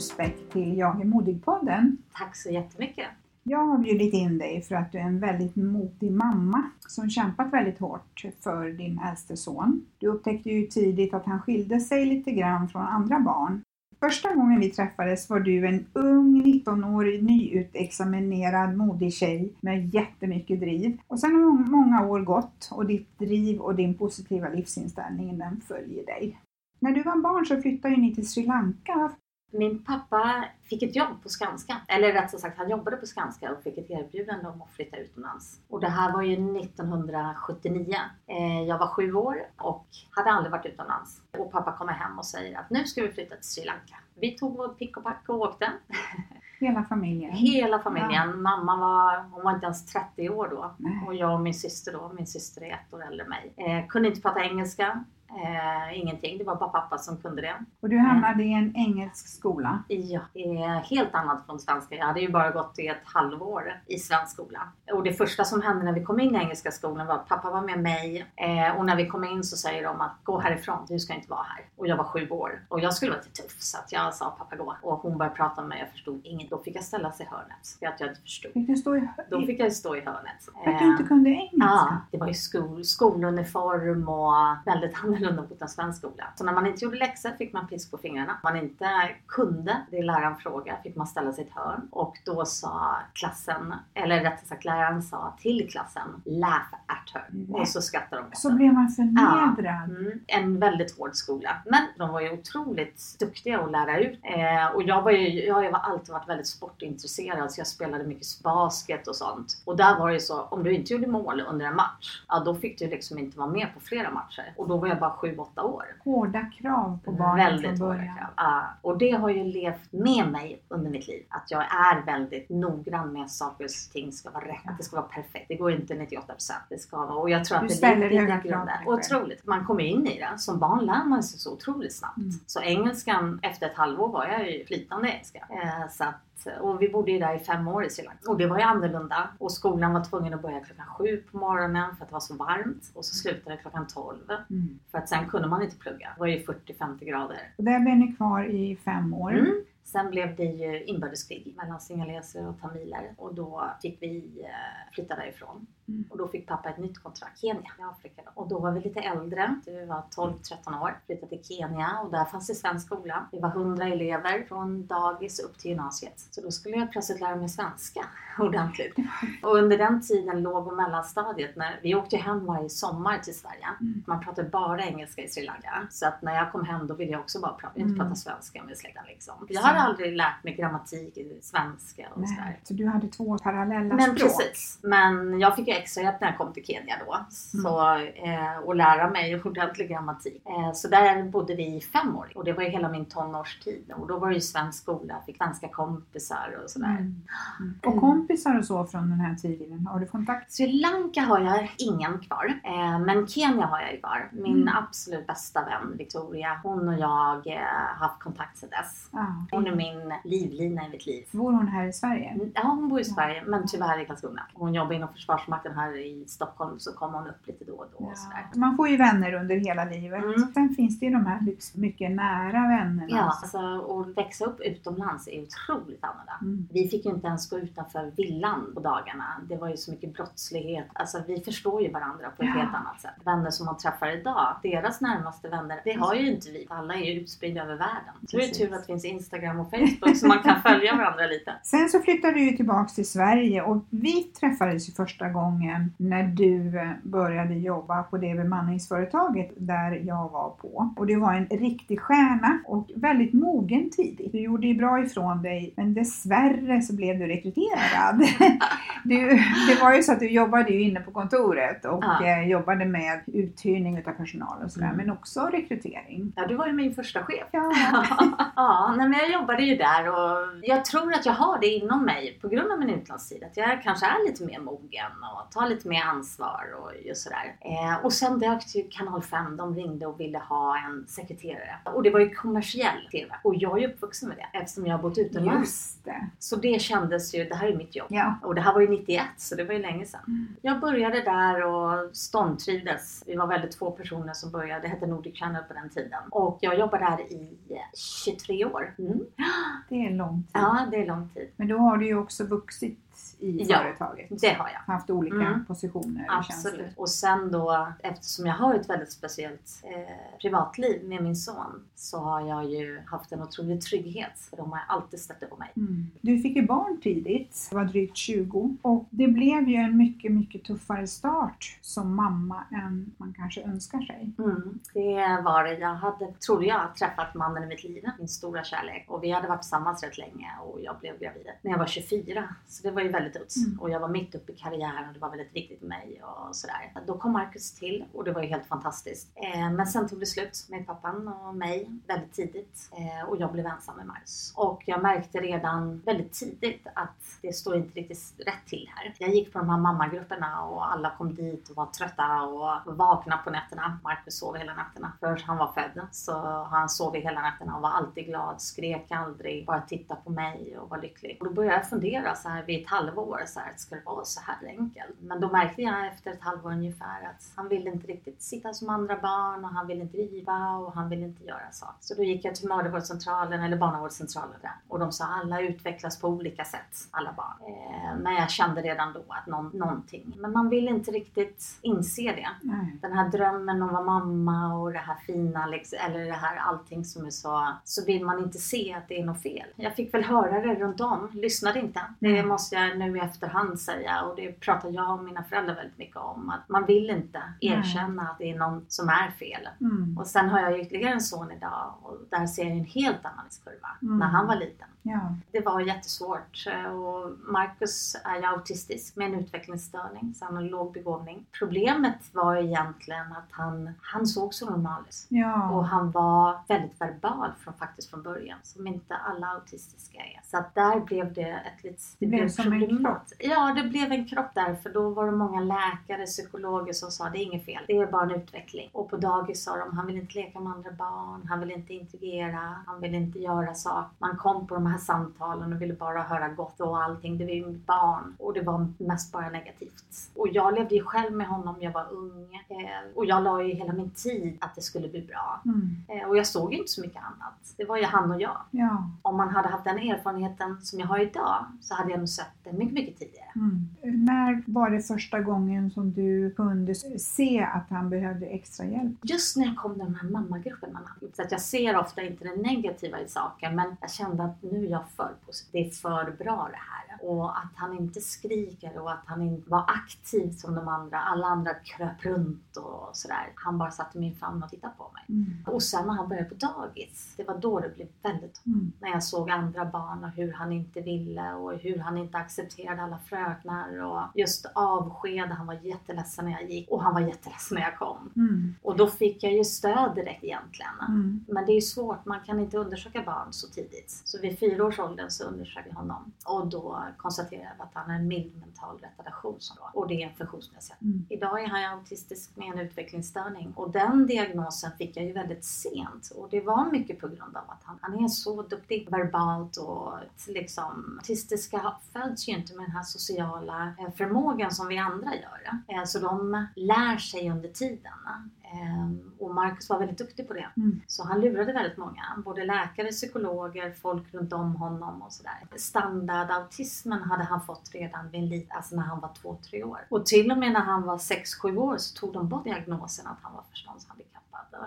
Osbeck till Jag är modig-podden. Tack så jättemycket. Jag har bjudit in dig för att du är en väldigt modig mamma som kämpat väldigt hårt för din äldste son. Du upptäckte ju tidigt att han skilde sig lite grann från andra barn. Första gången vi träffades var du en ung 19-årig nyutexaminerad modig tjej med jättemycket driv. Och sen har många år gått och ditt driv och din positiva livsinställning den följer dig. När du var barn så flyttade ni till Sri Lanka. Min pappa fick ett jobb på Skanska. Eller rätt sagt, han jobbade på Skanska och fick ett erbjudande om att flytta utomlands. Och det här var ju 1979. Eh, Jag var sju år och hade aldrig varit utomlands. Och pappa kommer hem och säger att nu ska vi flytta till Sri Lanka. Vi tog vårt pick och pack och åkte. Hela familjen. Hela familjen. Mamma var, hon var inte ens 30 år då. Nej. Och jag och min syster då, min syster är ett år äldre än mig. Eh, kunde inte prata engelska. Eh, ingenting, det var bara pappa som kunde det. Och du hamnade i en engelsk skola. Ja, eh, helt annat från svenska. Jag hade ju bara gått i ett halvår i svensk skola. Och det första som hände när vi kom in i engelska skolan var att pappa var med mig. Eh, och när vi kom in så säger de att gå härifrån, du ska inte vara här. Och jag var sju år. Och jag skulle vara lite tuff så att jag sa pappa gå. Och hon började prata med mig, jag förstod inget. Då fick jag ställa sig i hörnet. För att jag inte förstod. Fick du stå i... Då fick jag stå i hörnet. För att du inte kunde engelska? Ja, det var ju skol, skoluniform och väldigt annorlunda mot en svensk skola. Så när man inte gjorde läxor fick man pisk på fingrarna. Om man inte kunde det läraren frågade fick man ställa sig i ett hörn. Och då sa klassen, eller rättare sagt läraren sa till klassen Laugh at her. Nej. Och så skrattade de åt Så den. blev man förnedrad. Mm, en väldigt hård skola. Men de var ju otroligt duktiga att lära ut. Eh, och jag, var ju, jag har alltid varit väldigt sportintresserad så jag spelade mycket basket och sånt. Och där var det ju så, om du inte gjorde mål under en match, ja då fick du liksom inte vara med på flera matcher. Och då var jag bara 7-8 år. Hårda krav på barnen Väldigt från hårda början. krav. Ja, och det har ju levt med mig under mitt liv. Att jag är väldigt noggrann med att saker och ting ska vara rätt. Att det ska vara perfekt. Det går inte 98%. Det ska vara, och jag tror Du att det ställer höga krav på. Otroligt. Man kommer in i det. Som barn lär man sig så otroligt snabbt. Mm. Så engelskan, efter ett halvår var jag ju flytande engelska. Eh, så att, och vi bodde ju där i fem år i Sri Lanka. Och det var ju annorlunda. Och skolan var tvungen att börja klockan sju på morgonen för att det var så varmt. Och så slutade det klockan tolv. Mm. För att sen kunde man inte plugga. Det var ju 40-50 grader. Och där blev ni kvar i fem år. Mm. Sen blev det ju inbördeskrig mellan singaleser och tamiler och då fick vi eh, flytta därifrån. Mm. Och då fick pappa ett nytt kontrakt, Kenya i Afrika. Då. Och då var vi lite äldre, vi var 12-13 år, flyttade till Kenya och där fanns det svensk skola. Vi var 100 elever från dagis upp till gymnasiet. Så då skulle jag plötsligt lära mig svenska ordentligt. Och under den tiden, låg och mellanstadiet, när vi åkte hem varje sommar till Sverige. Mm. Man pratade bara engelska i Sri Lanka. Så att när jag kom hem då ville jag också bara prata, inte Mm. prata svenska med släkten liksom. Jag hade aldrig lärt mig grammatik i svenska och sådär. Så du hade två parallella Men språk. precis. Men jag fick ju extra hjälp när jag kom till Kenya då. Så, eh, och lära mig ordentlig grammatik. Eh, så där bodde vi i fem år. Och det var ju hela min tonårstid. Och då var det ju svensk skola, fick svenska kompisar och sådär. Mm. Mm. Och kompisar och så från den här tiden, har du kontakt? Sri Lanka har jag ingen kvar, eh, men Kenya har jag ju kvar. Min Mm. absolut bästa vän Victoria, hon och jag eh, har haft kontakt sedan dess. Ja. Hon är min livlina i mitt liv. Bor hon här i Sverige? Ja, hon bor i Sverige men tyvärr i Karlskrona. Hon jobbar inom Försvarsmakten här i Stockholm så kommer hon upp lite då och då. Och. Ja. Man får ju vänner under hela livet. Mm. Sen finns det ju de här mycket nära vännerna. Ja, alltså att växa upp utomlands är otroligt annorlunda. Mm. Vi fick ju inte ens gå utanför villan på dagarna. Det var ju så mycket brottslighet. Alltså vi förstår ju varandra på ett Ja. helt annat sätt. Vänner som man träffar idag, deras närmaste vänner, det har ju inte vi. Alla är ju utspridda över världen. Så det är tur att det finns Instagram och Facebook så man kan följa varandra lite. Sen så flyttade du ju tillbaks till Sverige och vi träffades ju första gången när du eh, började jobba på det bemanningsföretaget där jag var på. Och du var en riktig stjärna och väldigt mogen tidigt. Du gjorde ju bra ifrån dig men dessvärre så blev du rekryterad. Du, det var ju så att du jobbade ju inne på kontoret och Ja. eh, jobbade med uthyrning utav personal och sådär Mm. men också rekrytering. Ja, du var ju min första chef. Ja, ja, men jag jobbade ju där och jag tror att jag har det inom mig på grund av min utlandstid. Att jag kanske är lite mer mogen och tar lite mer ansvar och just sådär. Eh, och sen dök ju Kanal 5, de ringde och ville ha en sekreterare. Och det var ju kommersiell TV. Och jag är ju uppvuxen med det eftersom jag har bott utomlands. just det. Så det kändes ju, det här är mitt jobb. Ja. Och det här var ju 91 så det var ju länge sedan. Mm. Jag började där och ståndtrivdes. Vi var väldigt två personer som började. Det hette Nordic Channel på den tiden. Och jag jobbade där i 23 år. Mm. Det är lång tid. Ja, det är lång tid. Men då har du ju också vuxit i Ja, företaget. Det har jag. Haft olika Mm. positioner och Absolut. tjänster. Och sen då, eftersom jag har ett väldigt speciellt eh, privatliv med min son, så har jag ju haft en otrolig trygghet. För de har alltid ställt upp på mig. Mm. Du fick ju barn tidigt, du var drygt 20 och det blev ju en mycket, mycket tuffare start som mamma än man kanske önskar sig. Mm, det var det. Jag hade, trodde jag, träffat mannen i mitt liv, min stora kärlek. Och vi hade varit tillsammans rätt länge och jag blev gravid när jag var 24. Så det var ju väldigt uts. Mm. Och jag var mitt uppe i karriären och det var väldigt viktigt för mig och sådär. Då kom Marcus till och det var ju helt fantastiskt. Eh, men sen tog det slut med pappan och mig väldigt tidigt. Eh, och jag blev ensam med Marcus. Och jag märkte redan väldigt tidigt att det står inte riktigt rätt till här. Jag gick på de här mammagrupperna och alla kom dit och var trötta och vakna på nätterna. Marcus sov hela nätterna. Först han var född så han sov hela nätterna och var alltid glad, skrek aldrig, bara tittade på mig och var lycklig. Och då började jag fundera så här vid ett halvår, så här, ska det vara så här enkelt? Men då märkte jag efter ett halvår ungefär att han ville inte riktigt sitta som andra barn och han ville inte riva och han ville inte göra saker. Så då gick jag till mödravårdscentralen eller barnavårdscentralen där och de sa alla utvecklas på olika sätt, alla barn. Eh, men jag kände redan då att någon, någonting. Men man vill inte riktigt inse det. Nej. Den här drömmen om att vara mamma och det här fina, liksom, eller det här allting som är så, så vill man inte se att det är något fel. Jag fick väl höra det runt om, lyssnade inte. Det Mm. måste jag nu i efterhand säga och det pratar jag och mina föräldrar väldigt mycket om. Att man vill inte erkänna att det är någon som är fel. Mm. Och sen har jag ytterligare en son idag och där ser jag en helt annan kurva Mm. när han var liten. Ja. Det var jättesvårt och Marcus är ju autistisk med en utvecklingsstörning så han har låg begåvning. Problemet var egentligen att han, han såg så normal ut. Ja. Och han var väldigt verbal från, faktiskt från början, som inte alla autistiska är. Så att där blev det ett litet... Det blev som en problemat. Ja, det blev en krock där, för då var det många läkare, psykologer som sa det är inget fel, det är bara en utveckling. Och på dagis sa de, han vill inte leka med andra barn, han vill inte integrera, han vill inte göra saker. Man kom på de här samtalen och ville bara höra gott och allting, det var ju mitt barn. Och det var mest bara negativt. Och jag levde ju själv med honom, jag var ung. Eh, och jag la ju hela min tid att det skulle bli bra. Mm. Eh, Och jag såg ju inte så mycket annat. Det var ju han och jag. Ja. Om man hade haft den erfarenheten som jag har idag så hade jag nog sett det mycket, mycket tidigare. Mm. När var det första gången som du kunde se att han behövde extra hjälp? Just när jag kom till de här mammagrupperna. Så att jag ser ofta inte det negativa i saker men jag kände att nu är jag för positiv. Det är för bra det här. Och att han inte skriker och att han inte var aktiv som de andra. Alla andra kröp runt och sådär. Han bara satt i min famn och tittade på mig. Mm. Och sen när han började på dagis, det var då det blev väldigt Mm. när jag såg andra barn och hur han inte ville och hur han inte accepterade alla fröknar och just avsked. Han var jätteledsen när jag gick och han var jätteledsen när jag kom. Mm. Och då fick jag ju stöd direkt egentligen. Mm. Men det är ju svårt, man kan inte undersöka barn så tidigt. Så vid fyra års ålder så undersökte jag honom och då konstaterade jag att han har en mild mental retardation och det är en funktionsnedsättning. Mm. Idag är han autistisk med en utvecklingsstörning och den diagnosen fick jag ju väldigt sent och det var mycket på grund av att han, han är så duktig verbalt och liksom autistiska föds ju inte med den här sociala eh, förmågan som vi andra gör. Eh, Så de lär sig under tiden. Ehm, Och Marcus var väldigt duktig på det. Mm. Så han lurade väldigt många. Både läkare, psykologer, folk runt om honom och sådär. Standardautismen hade han fått redan vid lit, alltså när han var två, tre år. Och till och med när han var sex, sju år så tog de bort diagnosen att han var förståndshandikappad.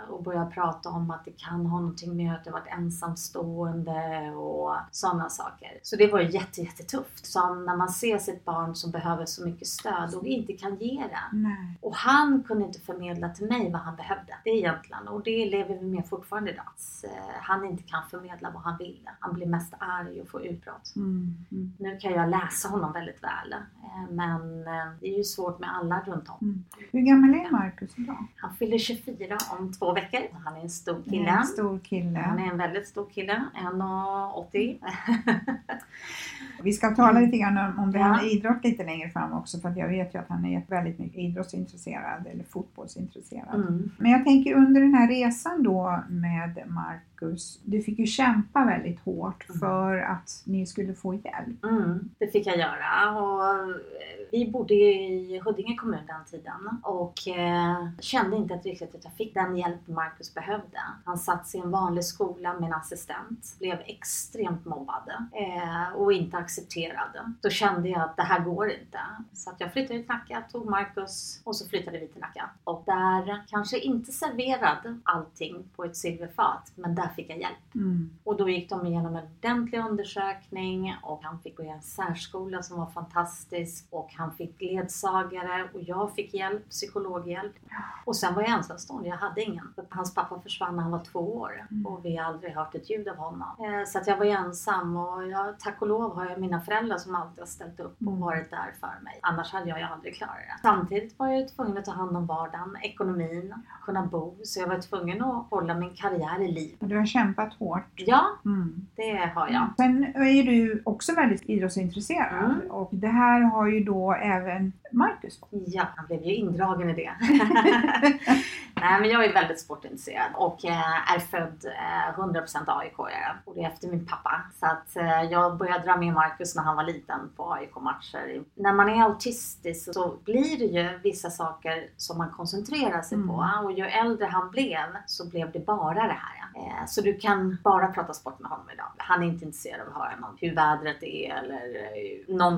Och började prata om att det kan ha någonting med att det varit ensamstående och sådana saker. Så det var jätte, jättetufft. Som när man ser sitt barn som behöver så mycket stöd och inte kan ge det. Nej. Och han kunde inte förmedla till mig vad han behövde. Det är egentligen, och det lever vi med fortfarande idag. Att, eh, han inte kan förmedla vad han vill. Han blir mest arg och får utbrott. Mm. Mm. Nu kan jag läsa honom väldigt väl. eh, Men eh, det är ju svårt med alla runt om. Mm. Hur gammal är Marcus idag? Han fyller 24 om två veckor. Han är en stor kille. En stor kille. Han är en väldigt stor kille. 1,80. Vi ska tala lite grann om, om det här med idrott lite längre fram också för att jag vet ju att han är väldigt mycket idrottsintresserad eller fotbollsintresserad. Mm. Men jag tänker under den här resan då med Marcus, du fick ju kämpa väldigt hårt Mm. för att ni skulle få hjälp. Mm, det fick jag göra. Och eh, vi bodde i Huddinge kommun den tiden och eh, kände inte att riktigt att jag fick den hjälp Marcus behövde. Han satt i en vanlig skola med en assistent, blev extremt mobbad eh, och inte accepterad. Då kände jag att det här går inte. Så att jag flyttade till Nacka, tog Marcus och så flyttade vi till Nacka. Och där, kanske inte serverad allting på ett silverfat, men där fick jag hjälp. Mm. Och då gick de igenom en ordentlig undersökning och han fick gå i en särskola som var fantastisk och han fick ledsagare och jag fick hjälp, psykologhjälp. Och sen var jag ensamstående, jag hade ingen. Hans pappa försvann när han var två år och vi har aldrig hört ett ljud av honom. Eh, Så att jag var ensam och jag, tack och lov har jag mina föräldrar som alltid har ställt upp och varit där för mig. Annars hade jag ju aldrig klarat det. Samtidigt var jag ju tvungen att ta hand om vardagen, ekonomin, kunna bo. Så jag var tvungen att hålla min karriär i liv. Har kämpat hårt. Ja, Mm. det har jag. Sen är ju du också väldigt idrottsintresserad Mm. och det här har ju då även Marcus fått. Ja, han blev ju indragen i det. Nej, men jag är väldigt sportintresserad och eh, är född eh, 100% AIK-are. Och det är efter min pappa. Så att eh, jag började dra med Marcus när han var liten på AIK-matcher. När man är autistisk så blir det ju vissa saker som man koncentrerar sig på. Och ju äldre han blev så blev det bara det här. Eh, så du kan bara prata sport med honom idag. Han är inte intresserad av att höra någon, hur vädret är eller eh, någon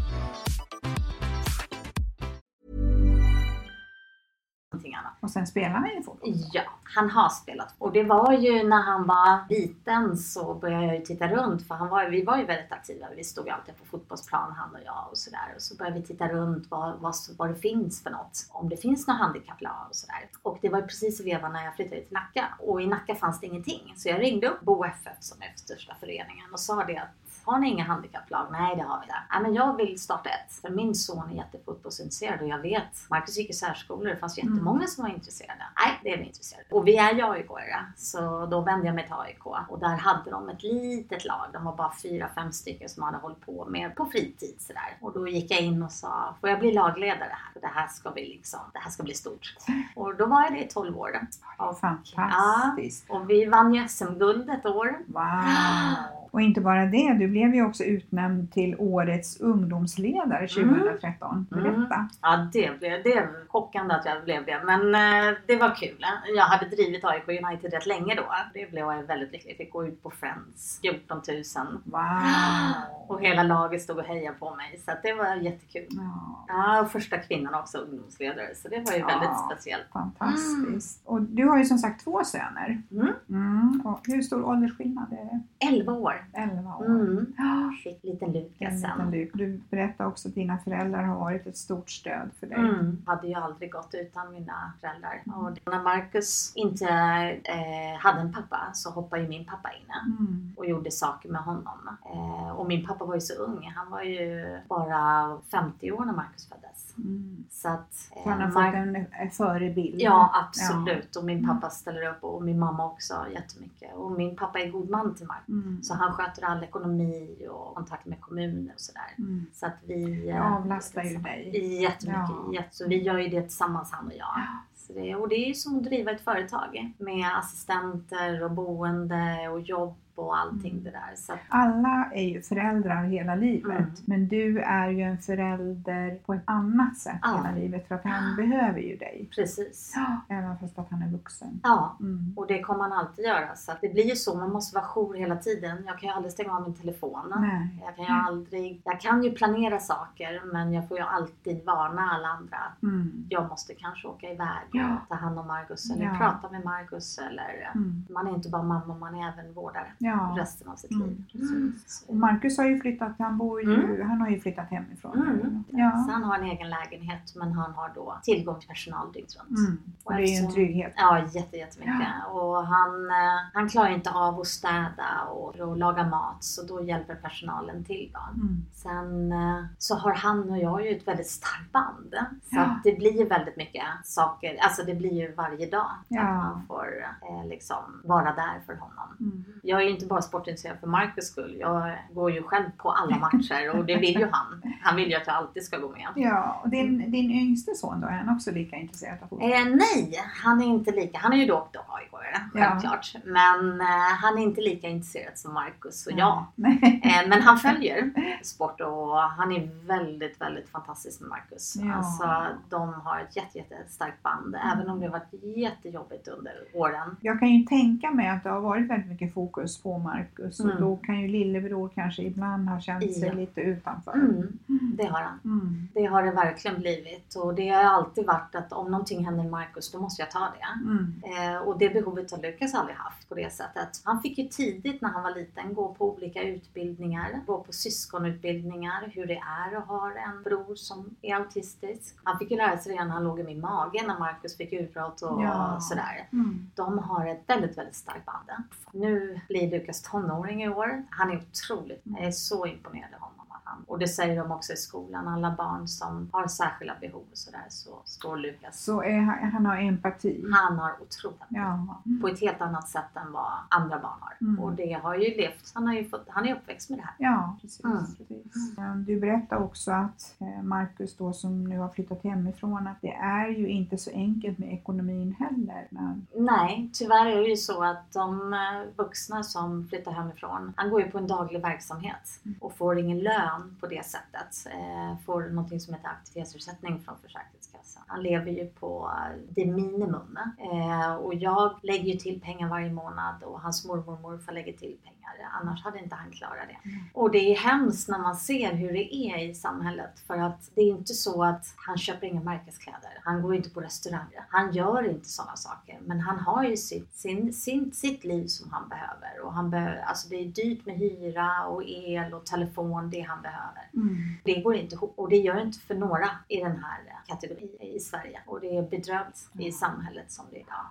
Någonting annat. Och sen spelar han ju fotboll? Ja, han har spelat. Och det var ju när han var liten så började jag ju titta runt för han var, vi var ju väldigt aktiva. Vi stod ju alltid på fotbollsplan han och jag och sådär. Och så började vi titta runt vad, vad, vad det finns för något. Om det finns några handikapplag och sådär. Och det var ju precis i vevan när jag flyttade till Nacka. Och i Nacka fanns det ingenting. Så jag ringde upp Bo FF som är största föreningen och sa det att har ni inga handikapplag? Nej, det har vi där. Ja, men jag vill starta ett. För min son är jättefotbollsintresserad och jag vet, Marcus gick i särskolor, det fanns jättemånga som var intresserade. Nej, det är vi intresserade Och vi är ju aik så då vände jag mig till AIK. Och där hade de ett litet lag. De var bara fyra, fem stycken som hade hållit på med på fritid sådär. Och då gick jag in och sa, får jag bli lagledare här? Det här ska vi liksom, det här ska bli stort. Och då var jag det i 12 år. Fantastiskt. Ja, och vi vann ju SM-guld ett år. Wow! Och inte bara det, du blev ju också utnämnd till Årets ungdomsledare 2013. Mm. Berätta! Mm. Ja, det blev det. chockande att jag blev det. Men eh, det var kul. Jag hade drivit AIK United rätt länge då. Det blev jag väldigt lycklig. Jag fick gå ut på Friends, 14 000. Wow! Och hela laget stod och hejade på mig. Så det var jättekul. Ja. ja, och första kvinnan också ungdomsledare. Så det var ju ja, väldigt speciellt. Fantastiskt. Mm. Och du har ju som sagt två söner. Mm. mm. Och hur stor åldersskillnad är det? 11 år. 11 år. Mm. Ja. Fick liten Lukas sen. Liten du berättade också att dina föräldrar har varit ett stort stöd för dig. Mm. Hade ju aldrig gått utan mina föräldrar. Mm. Och när Marcus inte eh, hade en pappa så hoppade ju min pappa in mm. och gjorde saker med honom. Eh, och min pappa var ju så ung. Han var ju bara 50 år när Marcus föddes. Mm. Så att, eh, han har fått en förebild. Ja, absolut. Ja. Och min pappa ställer upp och min mamma också jättemycket. Och min pappa är god man till Marcus. Mm. Så han sköter all ekonomi och kontakt med kommuner och sådär. Mm. Så att vi... Det avlastar ju dig. Jättemycket. Ja. Så vi gör ju det tillsammans han och jag. Ja. Så det, och det är ju som att driva ett företag med assistenter och boende och jobb och allting det där. Så. Alla är ju föräldrar hela livet mm. men du är ju en förälder på ett annat sätt ja. hela livet för att han behöver ju dig. Precis. även fast att han är vuxen. Ja, mm. och det kommer han alltid göra. Så det blir ju så, man måste vara jour hela tiden. Jag kan ju aldrig stänga av min telefon. Nej. Jag kan ju aldrig, jag kan ju planera saker men jag får ju alltid varna alla andra. Mm. Jag måste kanske åka iväg och ta hand om Margus eller ja. prata med Margus eller mm. man är inte bara mamma, man är även vårdare ja. Resten av sitt mm. liv. Precis. Och Marcus har ju flyttat, han bor ju, mm. han har ju flyttat hemifrån. Mm. Ja. Så han har en egen lägenhet men han har då tillgång till personal dygnet runt. Mm. Och, det är ju en trygghet. Ja, jätte, jättemycket. Ja. Och han, eh, han klarar inte av att städa och, och laga mat så då hjälper personalen till. Då. Mm. Sen eh, så har han och jag ju ett väldigt starkt band. Så ja. det blir ju väldigt mycket saker, alltså det blir ju varje dag ja. att man får eh, liksom vara där för honom. Mm. Jag är inte bara sportintresserad för Marcus skull. Jag går ju själv på alla matcher och det vill ju han. Han vill ju att jag alltid ska gå med. Ja, och din, din yngste son då, är han också lika intresserad av fotboll? Eh, nej, han är inte lika. Han är ju dock aik självklart. Ja. Men eh, han är inte lika intresserad som Marcus och jag. Eh, men han följer sport och han är väldigt, väldigt fantastisk med Marcus. Ja. Alltså, de har ett jätte, jättestarkt band. Mm. Även om det har varit jättejobbigt under åren. Jag kan ju tänka mig att det har varit väldigt mycket fokus på Marcus mm. och då kan ju lillebror kanske ibland ha känt sig ja. lite utanför. Mm. Det har han. Mm. Det har det verkligen blivit och det har alltid varit att om någonting händer Marcus då måste jag ta det. Mm. Eh, och det behovet har Lukas aldrig haft på det sättet. Han fick ju tidigt när han var liten gå på olika utbildningar, gå på syskonutbildningar, hur det är att ha en bror som är autistisk. Han fick ju lära sig redan när han låg i min mage när Marcus fick utbrott och ja. sådär. Mm. De har ett väldigt, väldigt starkt band. Nu blir Lukas tonåring i år. Han är otroligt, jag är så imponerad av honom. Och det säger de också i skolan, alla barn som har särskilda behov och sådär så står Lukas. Så är han, han har empati? Han har otroligt ja. På ett helt annat sätt än vad andra barn har. Mm. Och det har ju levt, han, har ju fått, han är uppväxt med det här. Ja, precis. Mm. precis. Du berättade också att eh, Marcus då som nu har flyttat hemifrån att det är ju inte så enkelt med ekonomin heller. Men... Nej, tyvärr är det ju så att de eh, vuxna som flyttar hemifrån, han går ju på en daglig verksamhet Mm. och får ingen lön på det sättet. Eh, får någonting som heter aktivitetsersättning från Försäkringskassan. Han lever ju på det minimum. Eh, och jag lägger ju till pengar varje månad och hans mormor och morfar lägger till pengar. Annars hade inte han klarat det. Mm. Och det är hemskt när man ser hur det är i samhället. För att det är inte så att han köper inga märkeskläder. Han går inte på restauranger. Han gör inte sådana saker. Men han har ju sitt, sin, sin, sitt liv som han behöver. Och han behöver, alltså det är dyrt med hyra och el och telefon, det han behöver. Mm. Det går inte ihop och det gör inte för några i den här kategorin i Sverige. Och det är bedrövligt i samhället som det är idag.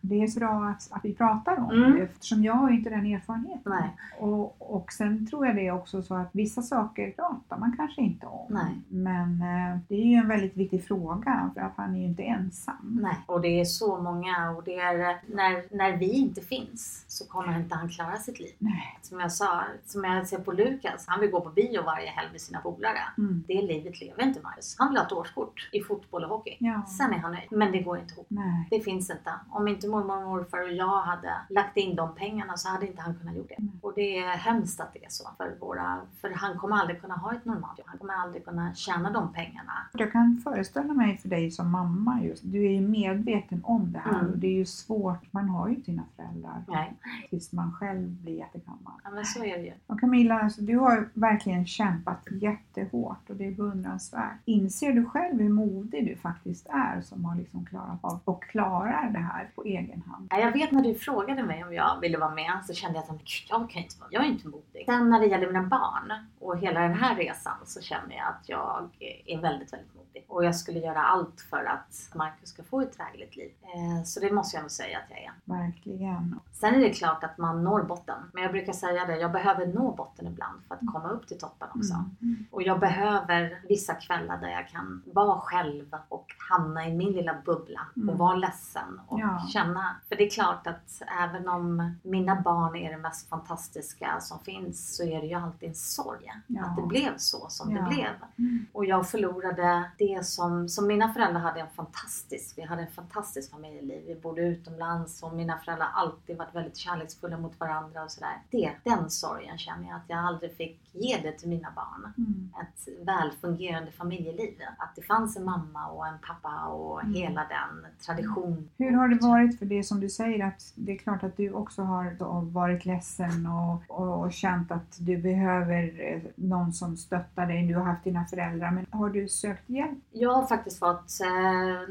Det är så bra att, att vi pratar om Mm. det eftersom jag har inte den erfarenheten. Nej. Och, och sen tror jag det är också så att vissa saker pratar man kanske inte om. Nej. Men eh, det är ju en väldigt viktig fråga för att han är ju inte ensam. Nej, och det är så många och det är när, när vi inte finns så kommer inte han klara sitt liv. Nej. Som jag sa, som jag ser på Lukas, han vill gå på bio varje helg med sina polare. Mm. Det livet lever inte Marius. Han vill ha ett årskort i fotboll och hockey. Ja. Sen är han nöjd. Men det går inte ihop. Nej. Det finns inte. Om inte mormor och morfar och jag hade lagt in de pengarna så hade inte han kunnat gjort det. Mm. Och det är hemskt att det är så för våra, för han kommer aldrig kunna ha ett normalt jobb. Han kommer aldrig kunna tjäna de pengarna. Jag kan föreställa mig för dig som mamma just, du är ju medveten om det här Mm. och det är ju svårt, man har ju sina föräldrar Nej, tills man själv blir jättegammal. ja, men så är det ju. Och Camilla, alltså, du har verkligen kämpat jättehårt och det är beundransvärt. Inser du själv hur modig du faktiskt är som har liksom klarat av och klarar det här på egen hand? Ja, Jag vet när du frågade mig om jag ville vara med så kände jag att jag kan inte vara, jag är inte modig. Sen när det gäller mina barn och hela den här resan så känner jag att jag är väldigt, väldigt modig. Och jag skulle göra allt för att Marcus ska få ett drägligt liv. Eh, Så det måste jag nog säga att jag är. Verkligen. Sen är det klart att man når botten. Men jag brukar säga det, jag behöver nå botten ibland för att komma upp till toppen också. Mm. Och jag behöver vissa kvällar där jag kan vara själv och hamna i min lilla bubbla och Mm. vara ledsen och Ja. känna. För det är klart att även om mina barn är det mest fantastiska som finns så är det ju alltid en sorg. Ja. Att det blev så som Ja. det blev. Mm. Och jag förlorade det som, som mina föräldrar hade en fantastisk, vi hade en fantastisk familjeliv. Vi bodde utomlands och mina föräldrar har alltid varit väldigt kärleksfulla mot varandra och sådär. Det, den sorgen känner jag att jag aldrig fick ge det till mina barn. Mm. Ett välfungerande familjeliv. Att det fanns en mamma och en pappa och Mm. hela den tradition. Hur har det varit för det som du säger att det är klart att du också har varit ledsen och, och, och känt att du behöver eh, någon som stöttar dig. Du har haft dina föräldrar men har du sökt hjälp? Jag har faktiskt fått, eh,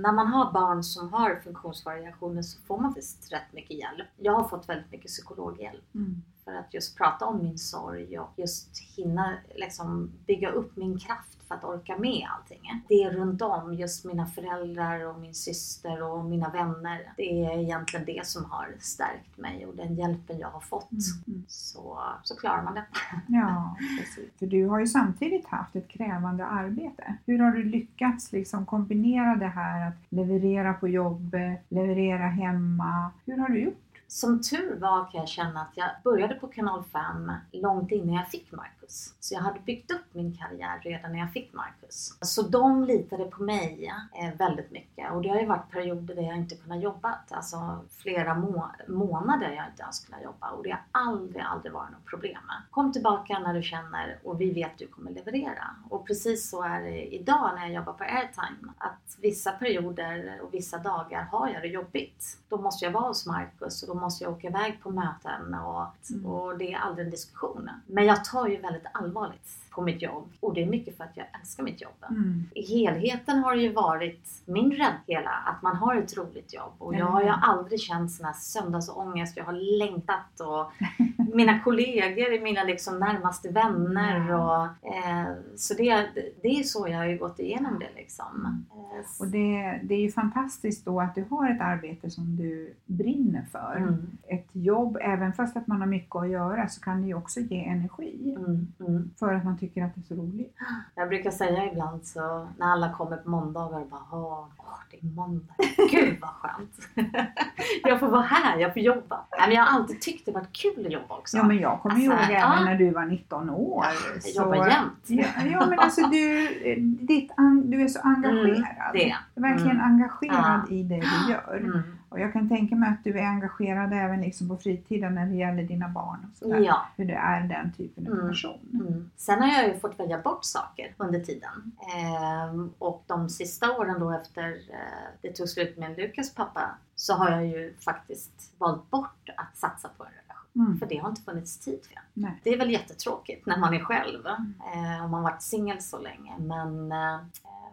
när man har barn som har funktionsvariationer så får man faktiskt rätt mycket hjälp. Jag har fått väldigt mycket psykologhjälp Mm. För att just prata om min sorg och just hinna liksom bygga upp min kraft för att orka med allting. Det är runt om, just mina föräldrar och min syster och mina vänner. Det är egentligen det som har stärkt mig och den hjälpen jag har fått. Mm. Så, så klarar man det. Ja, precis. För du har ju samtidigt haft ett krävande arbete. Hur har du lyckats liksom kombinera det här att leverera på jobbet, leverera hemma? Hur har du gjort? Som tur var kan jag känna att jag började på kanal 5 långt innan jag fick Marcus. Så jag hade byggt upp min karriär redan när jag fick Marcus. Så de litade på mig eh, väldigt mycket. Och det har ju varit perioder där jag inte kunnat jobba. Alltså flera må- månader jag inte ens kunnat jobba. Och det har aldrig, aldrig varit något problem. Kom tillbaka när du känner och vi vet att du kommer leverera. Och precis så är det idag när jag jobbar på Airtime. Att vissa perioder och vissa dagar har jag det jobbigt. Då måste jag vara hos Marcus och då måste jag åka iväg på möten och, och det är aldrig en diskussion. Men jag tar ju väldigt allvarligt på mitt jobb och det är mycket för att jag älskar mitt jobb. Mm. I helheten har det ju varit min räddhela, att man har ett roligt jobb. Och jag har ju aldrig känt sån här söndagsångest. Jag har längtat och mina kollegor är mina liksom närmaste vänner. Och, eh, så det, det är så jag har ju gått igenom det liksom. Eh, Och det, det är ju fantastiskt då att du har ett arbete som du brinner för. Mm. Ett jobb, även fast att man har mycket att göra, så kan det ju också ge energi. Mm, mm. För att man tycker att det är så roligt. Jag brukar säga ibland så när alla kommer på måndagar och bara åh, åh det är måndag. Gud vad skönt. jag får vara här, jag får jobba. Men jag har alltid tyckt det varit kul att jobba också. Ja men jag kommer Alltså, ihåg ja. även när du var 19 år. jag så- jobbar jämt. Ja, ja men alltså du, ditt, du är så engagerad. Mm, det jag. Verkligen Mm. engagerad Ja. i det du gör. Mm. Och jag kan tänka mig att du är engagerad även liksom på fritiden när det gäller dina barn. Och sådär. Ja. Hur du är den typen av Mm. person. Mm. Sen har jag ju fått välja bort saker under tiden. Eh, och de sista åren då efter eh, det tog slut med Lukas pappa så har jag ju faktiskt valt bort att satsa på en relation. Mm. För det har inte funnits tid för. Nej. Det är väl jättetråkigt när man är själv. Eh, om man varit singel så länge. Men eh,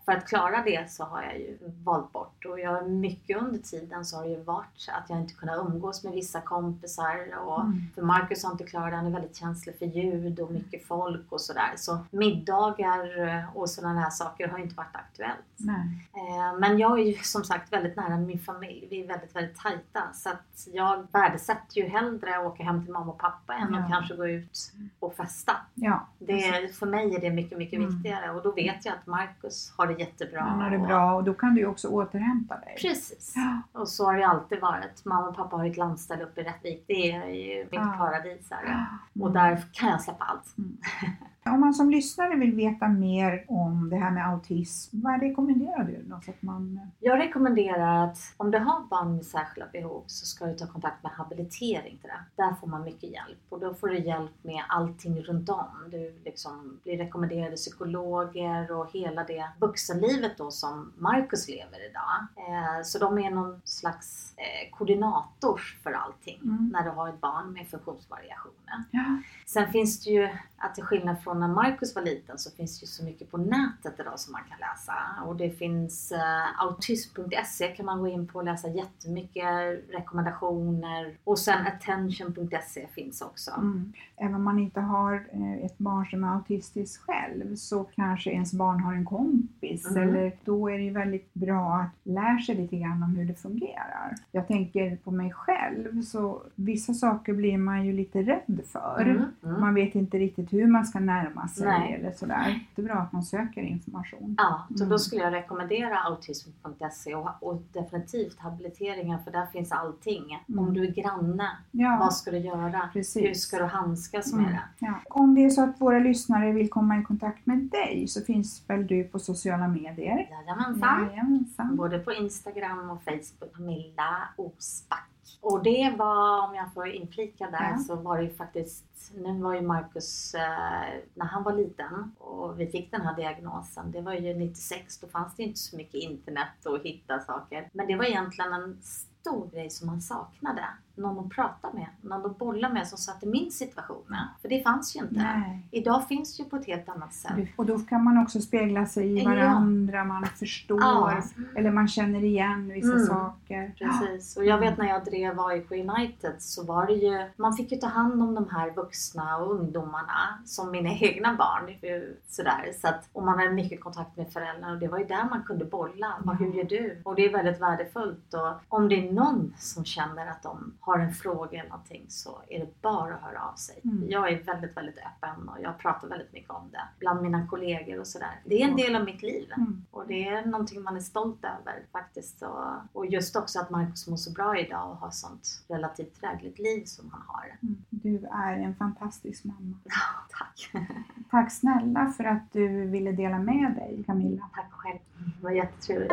för att klara det så har jag ju valt bort. Och jag, mycket under tiden så har det ju varit att jag inte kunnat umgås med vissa kompisar. Och Mm. För Marcus har inte klarat det. Han är väldigt känslig för ljud och mycket folk och sådär. Så middagar och sådana här saker har ju inte varit aktuellt. Nej. Eh, Men jag är ju som sagt väldigt nära min familj. Vi är väldigt, väldigt tajta. Så att jag värdesätter ju hellre att åka hem till mamma och pappa än Ja. att kanske gå ut och festa. Ja, Det, för mig är det mycket, mycket Mm. viktigare. Och då vet jag att Marcus har det jättebra. han har det bra och då kan du ju också återhämta dig. Precis. Ja. Och så har det alltid varit. Mamma och pappa har ju ett landställe uppe i Rättvik. Det är ju mitt Ja. paradis här. Mm. Och där kan jag släppa allt. Om man som lyssnare vill veta mer om det här med autism, vad rekommenderar du då? Så att man, Jag rekommenderar att om du har barn med särskilda behov så ska du ta kontakt med habilitering till det. Där får man mycket hjälp och då får du hjälp med allting runt om. Du liksom blir rekommenderade psykologer och hela det vuxenlivet då som Marcus lever idag. Eh, så de är någon slags eh, koordinator för allting Mm. när du har ett barn med funktionsvariationer. ja, Sen finns det ju, att till skillnad från när Marcus var liten, så finns det ju så mycket på nätet idag som man kan läsa. Och det finns eh, autism.se kan man gå in på och läsa jättemycket rekommendationer. Och sen attention.se finns också. mm. Även om man inte har eh, ett barn som är autistisk själv så kanske ens barn har en kompis. Mm. Eller då är det ju väldigt bra att lära sig lite grann om hur det fungerar. Jag tänker på mig själv så vissa saker blir man ju lite rädd för. Mm, mm. Man vet inte riktigt hur man ska närma sig Nej. eller sådär. Det är bra att man söker information. Ja, så Mm. då skulle jag rekommendera autism.se och, och definitivt habiliteringen för där finns allting. Mm. Om du är granne, Ja, vad ska du göra? precis. Hur ska du handskas med Mm, det? ja. Om det är så att våra lyssnare vill komma i kontakt med dig så finns väl du på sociala medier? Jajamensan. Jajamensan. Både på Instagram och Facebook, Camilla Osback. Och det var, om jag får inflika där, Ja. så var det ju faktiskt, nu var ju Marcus, eh, när han var liten och vi fick den här diagnosen, det var ju 96, då fanns det inte så mycket internet och hitta saker. Men det var egentligen en stor grej som han saknade. Någon att prata med, någon att bolla med som satt i min situation. För det fanns ju inte. Nej. Idag finns det ju på ett helt annat sätt. Och då kan man också spegla sig i Ja. varandra, man förstår Ja. eller man känner igen vissa Mm. saker. Precis. Och jag vet när jag drev AIK United så var det ju, man fick ju ta hand om de här vuxna och ungdomarna som mina egna barn. Sådär. Så att, och man hade mycket kontakt med föräldrarna och det var ju där man kunde bolla. Vad, hur gör du? Och det är väldigt värdefullt. Och om det är någon som känner att de har en fråga eller någonting så är det bara att höra av sig. Mm. Jag är väldigt, väldigt öppen och jag pratar väldigt mycket om det bland mina kollegor och sådär. Det är en del av mitt liv. Mm. Och det är någonting man är stolt över faktiskt. Och, och just också att Marcus mår så bra idag och har sånt relativt drägligt liv som han har. Mm. Du är en fantastisk mamma. Tack! Tack snälla för att du ville dela med dig Camilla. Tack själv. Det var jättetrevligt.